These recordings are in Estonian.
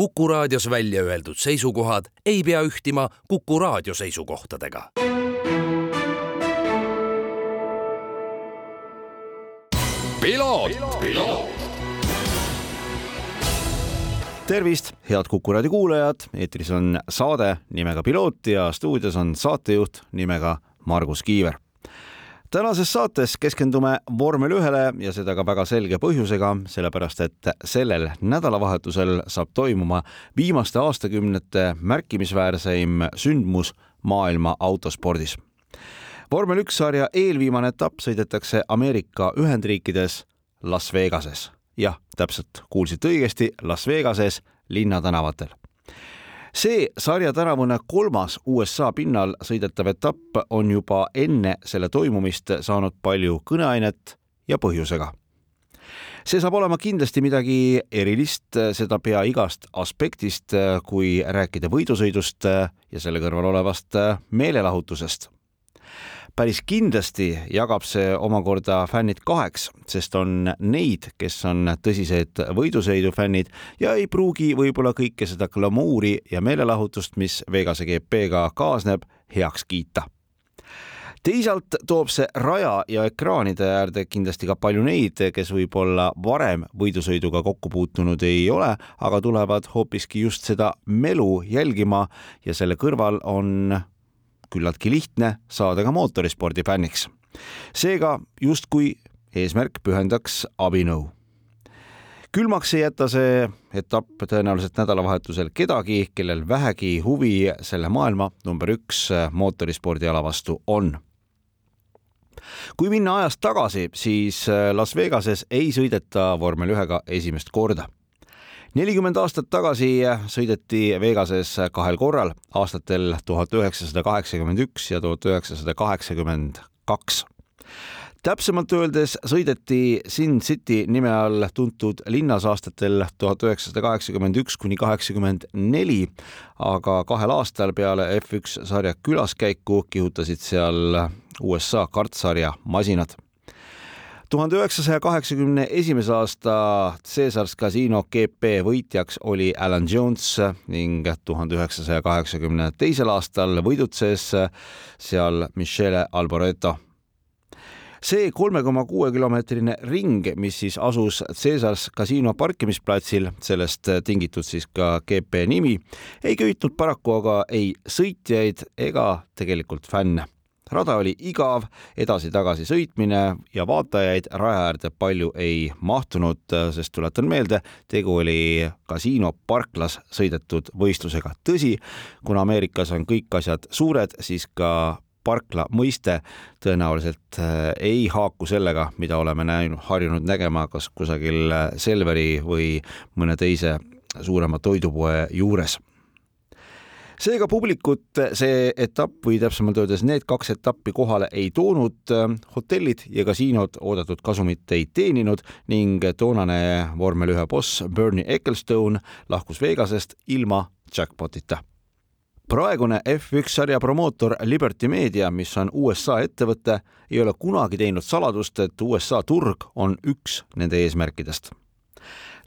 Kuku raadios välja öeldud seisukohad ei pea ühtima Kuku raadio seisukohtadega. tervist, head Kuku raadio kuulajad, eetris on saade nimega Piloot ja stuudios on saatejuht nimega Margus Kiiver tänases saates keskendume vormel ühele ja seda ka väga selge põhjusega, sellepärast et sellel nädalavahetusel saab toimuma viimaste aastakümnete märkimisväärseim sündmus maailma autospordis. vormel üks sarja eelviimane etapp sõidetakse Ameerika Ühendriikides Las Vegases. jah, täpselt kuulsite õigesti, Las Vegases linnatänavatel see sarja tänavune kolmas USA pinnal sõidetav etapp on juba enne selle toimumist saanud palju kõneainet ja põhjusega. see saab olema kindlasti midagi erilist, seda pea igast aspektist, kui rääkida võidusõidust ja selle kõrval olevast meelelahutusest päris kindlasti jagab see omakorda fännid kaheks, sest on neid, kes on tõsised võidusõidufännid ja ei pruugi võib-olla kõike seda glamuuri ja meelelahutust, mis Vegase GP-ga kaasneb, heaks kiita. Teisalt toob see raja ja ekraanide äärde kindlasti ka palju neid, kes võib-olla varem võidusõiduga kokku puutunud ei ole, aga tulevad hoopiski just seda melu jälgima ja selle kõrval on küllaltki lihtne saada ka mootorispordi fänniks. seega justkui eesmärk pühendaks abinõu. külmaks ei jäta see etapp tõenäoliselt nädalavahetusel kedagi, kellel vähegi huvi selle maailma number üks mootorispordiala vastu on kui minna ajas tagasi, siis Las Vegases ei sõideta vormel ühega esimest korda nelikümmend aastat tagasi sõideti Vegases kahel korral, aastatel tuhat üheksasada kaheksakümmend üks ja tuhat üheksasada kaheksakümmend kaks. Täpsemalt öeldes sõideti Sin City nime all tuntud linnas aastatel tuhat üheksasada kaheksakümmend üks kuni kaheksakümmend neli, aga kahel aastal peale F1 sarja külaskäiku kihutasid seal USA kartsarja masinad tuhande üheksasaja kaheksakümne esimese aasta Caesars Casino GP võitjaks oli Alan Jones ning tuhande üheksasaja kaheksakümne teisel aastal võidutses seal Michele Alboreto. See kolme koma kuue kilomeetrine ring, mis siis asus Caesars kasiino parkimisplatsil, sellest tingitud siis ka GP nimi, ei köitnud paraku aga ei sõitjaid ega tegelikult fänne rada oli igav, edasi-tagasi sõitmine ja vaatajaid raja äärde palju ei mahtunud, sest tuletan meelde, tegu oli kasiino parklas sõidetud võistlusega. tõsi, kuna Ameerikas on kõik asjad suured, siis ka parkla mõiste tõenäoliselt äh, ei haaku sellega, mida oleme näinud, harjunud nägema kas kusagil Selveri või mõne teise suurema toidupoe juures seega publikut see etapp või täpsemalt öeldes need kaks etappi kohale ei toonud, hotellid ja kasiinod oodatud kasumit ei teeninud ning toonane vormel ühe boss Bernie Ecclestone lahkus Vegasest ilma jackpotita. Praegune F1 sarja promootor Liberty Media, mis on USA ettevõte, ei ole kunagi teinud saladust, et USA turg on üks nende eesmärkidest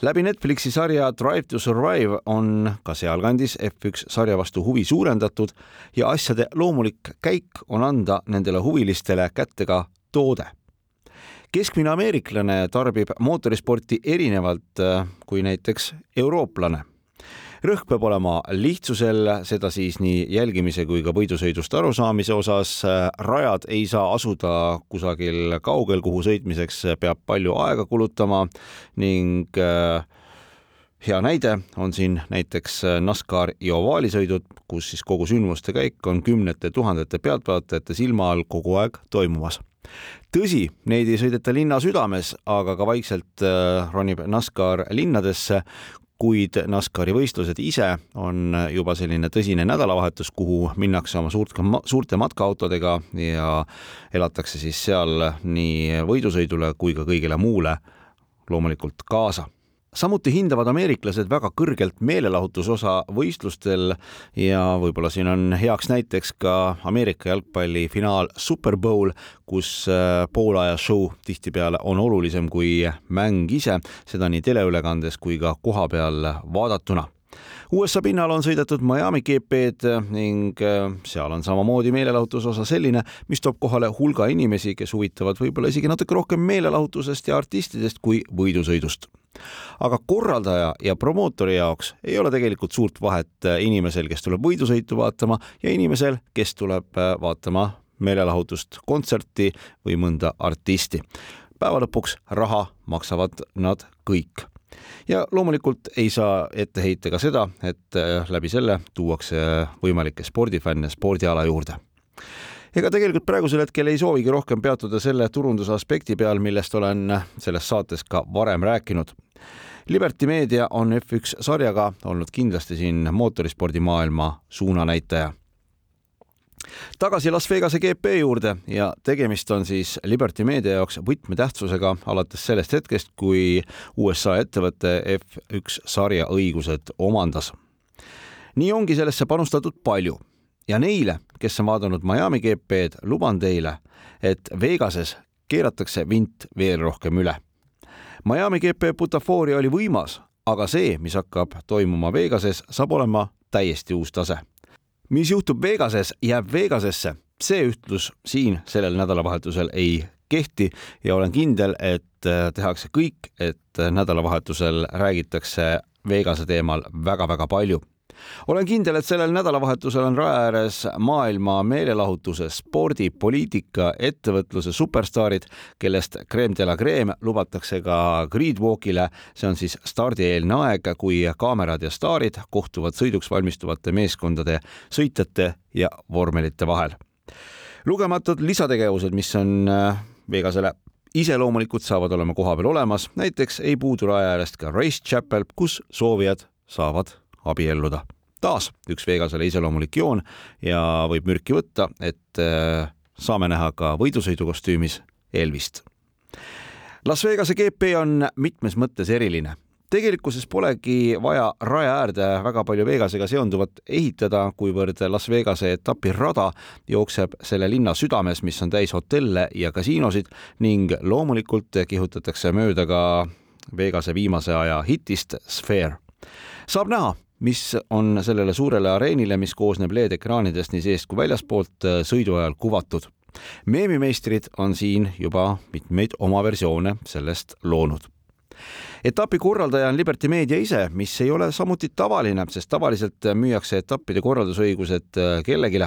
läbi Netflixi sarja Drive to Survive on ka sealkandis F1 sarja vastu huvi suurendatud ja asjade loomulik käik on anda nendele huvilistele kätte ka toode. keskmine ameeriklane tarbib mootorisporti erinevalt äh, kui näiteks eurooplane rõhk peab olema lihtsusel, seda siis nii jälgimise kui ka võidusõidust arusaamise osas. rajad ei saa asuda kusagil kaugel, kuhu sõitmiseks peab palju aega kulutama ning äh, hea näide on siin näiteks NASCAR ja ovaalisõidud, kus siis kogu sündmuste käik on kümnete tuhandete pealtvaatajate silma all kogu aeg toimumas tõsi, neid ei sõideta linna südames, aga ka vaikselt äh, ronib NASCAR linnadesse, kuid NASCARi võistlused ise on juba selline tõsine nädalavahetus, kuhu minnakse oma suurt, suurte matkaautodega ja elatakse siis seal nii võidusõidule kui ka kõigele muule loomulikult kaasa samuti hindavad ameeriklased väga kõrgelt meelelahutusosa võistlustel ja võib-olla siin on heaks näiteks ka Ameerika jalgpalli finaal Super Bowl, kus äh, poolaja show tihtipeale on olulisem kui mäng ise, seda nii teleülekandes kui ka kohapeal vaadatuna. USA pinnal on sõidetud Miami GP-d ning äh, seal on samamoodi meelelahutuse osa selline, mis toob kohale hulga inimesi, kes huvitavad võib-olla isegi natuke rohkem meelelahutusest ja artistidest kui võidusõidust aga korraldaja ja promootori jaoks ei ole tegelikult suurt vahet äh, inimesel, kes tuleb võidusõitu vaatama ja inimesel, kes tuleb äh, vaatama meelelahutust, kontserti või mõnda artisti. päeva lõpuks raha maksavad nad kõik ja loomulikult ei saa ette heita ka seda, et äh, läbi selle tuuakse võimalikke spordifänne spordiala juurde ega tegelikult praegusel hetkel ei soovigi rohkem peatuda selle turunduse aspekti peal, millest olen selles saates ka varem rääkinud. Liberty Media on F1 sarjaga olnud kindlasti siin mootorispordimaailma suunanäitaja tagasi Las Vegase GP juurde ja tegemist on siis Liberty Media jaoks võtmetähtsusega alates sellest hetkest, kui USA ettevõte F1 sarja õigused omandas. nii ongi sellesse panustatud palju ja neile, kes on vaadanud Miami GP-d, luban teile, et Vegases keeratakse vint veel rohkem üle. Miami GP butafooria oli võimas, aga see, mis hakkab toimuma Vegases, saab olema täiesti uus tase. mis juhtub Vegases, jääb Vegasesse. see ütlus siin sellel nädalavahetusel ei kehti ja olen kindel, et tehakse kõik, et nädalavahetusel räägitakse Vegase teemal väga-väga palju olen kindel, et sellel nädalavahetusel on raja ääres maailma meelelahutuse, spordi, poliitika, ettevõtluse superstaarid, kellest Creme de la Creme lubatakse ka Gridwalkile. see on siis stardieelne aeg, kui kaamerad ja staarid kohtuvad sõiduks valmistuvate meeskondade, sõitjate ja vormelite vahel. lugematud lisategevused, mis on äh, Vegasele iseloomulikud saavad olema kohapeal olemas, näiteks ei puudu raja äärest ka Race Chapel, kus soovijad saavad abielluda. taas üks Vegasele iseloomulik joon ja võib mürki võtta, et äh, saame näha ka võidusõidukostüümis Elvist. Las Vegase GP on mitmes mõttes eriline tegelikkuses polegi vaja raja äärde väga palju Vegasega seonduvat ehitada, kuivõrd Las Vegase etapirada jookseb selle linna südames, mis on täis hotelle ja kasiinosid ning loomulikult kihutatakse mööda ka Vegase viimase aja hitist Sphere. saab näha, mis on sellele suurele areenile, mis koosneb LED-ekraanidest nii seest kui väljaspoolt, äh, sõidu ajal kuvatud. meemimeistrid on siin juba mitmeid oma versioone sellest loonud etapi korraldaja on Liberty Media ise, mis ei ole samuti tavaline, sest tavaliselt müüakse etappide korraldusõigused äh, kellelegi.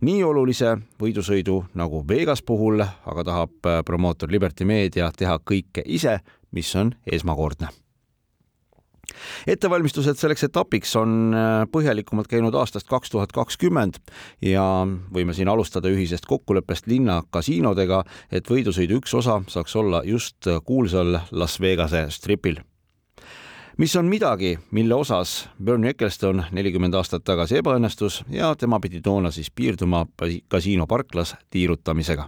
nii olulise võidusõidu nagu Vegas puhul aga tahab äh, promootor Liberty Media teha kõike ise, mis on esmakordne ettevalmistused selleks etapiks on äh, põhjalikumalt käinud aastast kaks tuhat kakskümmend ja võime siin alustada ühisest kokkuleppest linna kasiinodega, et võidusõidu üks osa saaks olla just kuulsal Las Vegase stripil. Mis on midagi, mille osas Bernie Ecclestone nelikümmend aastat tagasi ebaõnnestus ja tema pidi toona siis piirduma kasiino parklas tiirutamisega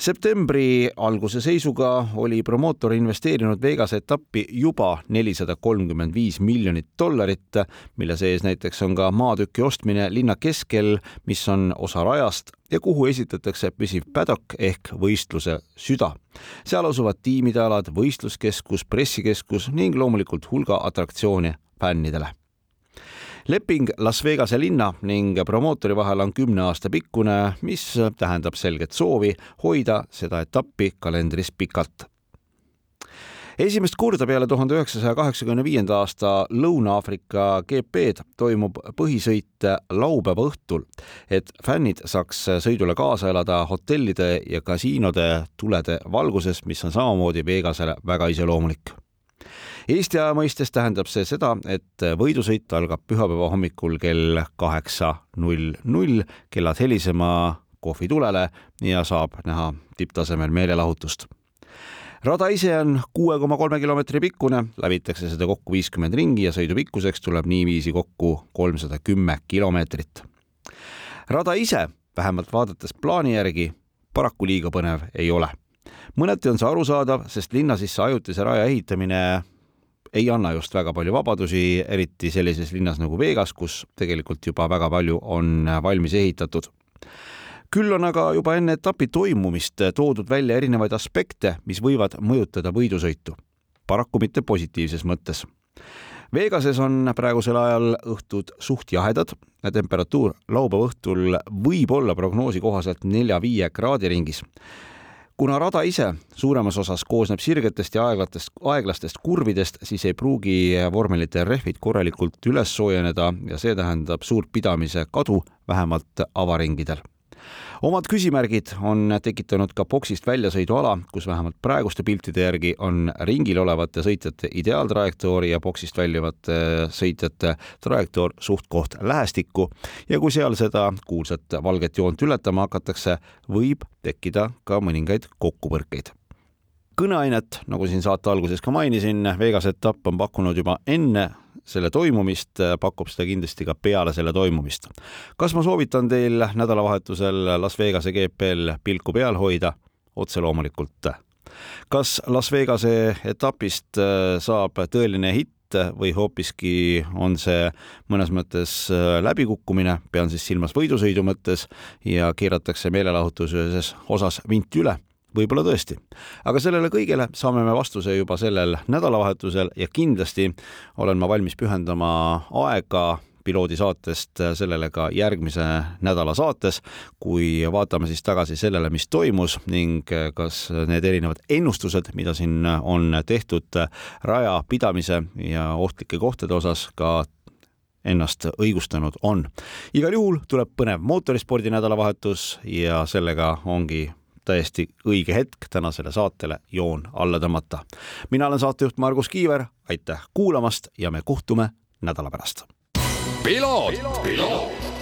septembri alguse seisuga oli promootor investeerinud Vegase etappi juba nelisada kolmkümmend viis miljonit dollarit, mille sees näiteks on ka maatüki ostmine linna keskel, mis on osa rajast ja kuhu esitatakse püsiv paddock ehk võistluse süda. seal asuvad tiimide alad, võistluskeskus, pressikeskus ning loomulikult hulga atraktsioone fännidele leping Las Vegase linna ning promootori vahel on kümne aasta pikkune, mis tähendab selget soovi hoida seda etappi kalendris pikalt. Esimest korda peale tuhande üheksasaja kaheksakümne viienda aasta Lõuna-Aafrika GP-d toimub põhisõit laupäeva õhtul, et fännid saaks sõidule kaasa elada hotellide ja kasiinode tulede valguses, mis on samamoodi Vegasele väga iseloomulik Eesti aja mõistes tähendab see seda, et võidusõit algab pühapäeva hommikul kell kaheksa null null, kellad helisema kohvitulele ja saab näha tipptasemel meelelahutust rada ise on kuue koma kolme kilomeetri pikkune, läbitakse seda kokku viiskümmend ringi ja sõidu pikkuseks tuleb niiviisi kokku kolmsada kümme kilomeetrit. rada ise, vähemalt vaadates plaani järgi, paraku liiga põnev ei ole. mõneti on see arusaadav, sest linna sisse ajutise raja ehitamine ei anna just väga palju vabadusi, eriti sellises linnas nagu Vegas, kus tegelikult juba väga palju on valmis ehitatud küll on aga juba enne etapi toimumist toodud välja erinevaid aspekte, mis võivad mõjutada võidusõitu. paraku mitte positiivses mõttes. Vegases on praegusel ajal õhtud suht jahedad. temperatuur laupäeva õhtul võib olla prognoosi kohaselt nelja-viie kraadi ringis kuna rada ise suuremas osas koosneb sirgetest ja aeglatest, aeglastest kurvidest, siis ei pruugi vormelite rehvid korralikult üles soojeneda ja see tähendab suurt pidamise kadu, vähemalt avaringidel omad küsimärgid on tekitanud ka boksist väljasõiduala, kus vähemalt praeguste piltide järgi on ringil olevate sõitjate ideaaltrajektoori ja boksist väljuvate sõitjate trajektoor suht-koht lähestikku. Ja kui seal seda kuulsat valget joont ületama hakatakse, võib tekkida ka mõningaid kokkupõrkeid. Kõneainet, nagu siin saate alguses ka mainisin, Vegas etapp on pakkunud juba enne selle toimumist, pakub seda kindlasti ka peale selle toimumist. kas ma soovitan teil nädalavahetusel Las Vegase GP-l pilku peal hoida? otse loomulikult. kas Las Vegase etapist äh, saab tõeline hitt või hoopiski on see mõnes mõttes äh, läbikukkumine, pean siis silmas võidusõidu mõttes ja keeratakse meelelahutuses osas vinti üle võib-olla tõesti. aga sellele kõigele saame me vastuse juba sellel nädalavahetusel ja kindlasti olen ma valmis pühendama aega piloodi saatest sellele ka järgmise nädala saates, kui vaatame siis tagasi sellele, mis toimus ning kas need erinevad ennustused, mida siin on tehtud raja pidamise ja ohtlike kohtade osas ka ennast õigustanud on. igal juhul tuleb põnev mootorispordi nädalavahetus ja sellega ongi täiesti õige hetk tänasele saatele joon alla tõmmata. mina olen saatejuht Margus Kiiver, aitäh kuulamast ja me kohtume nädala pärast. piloot, piloot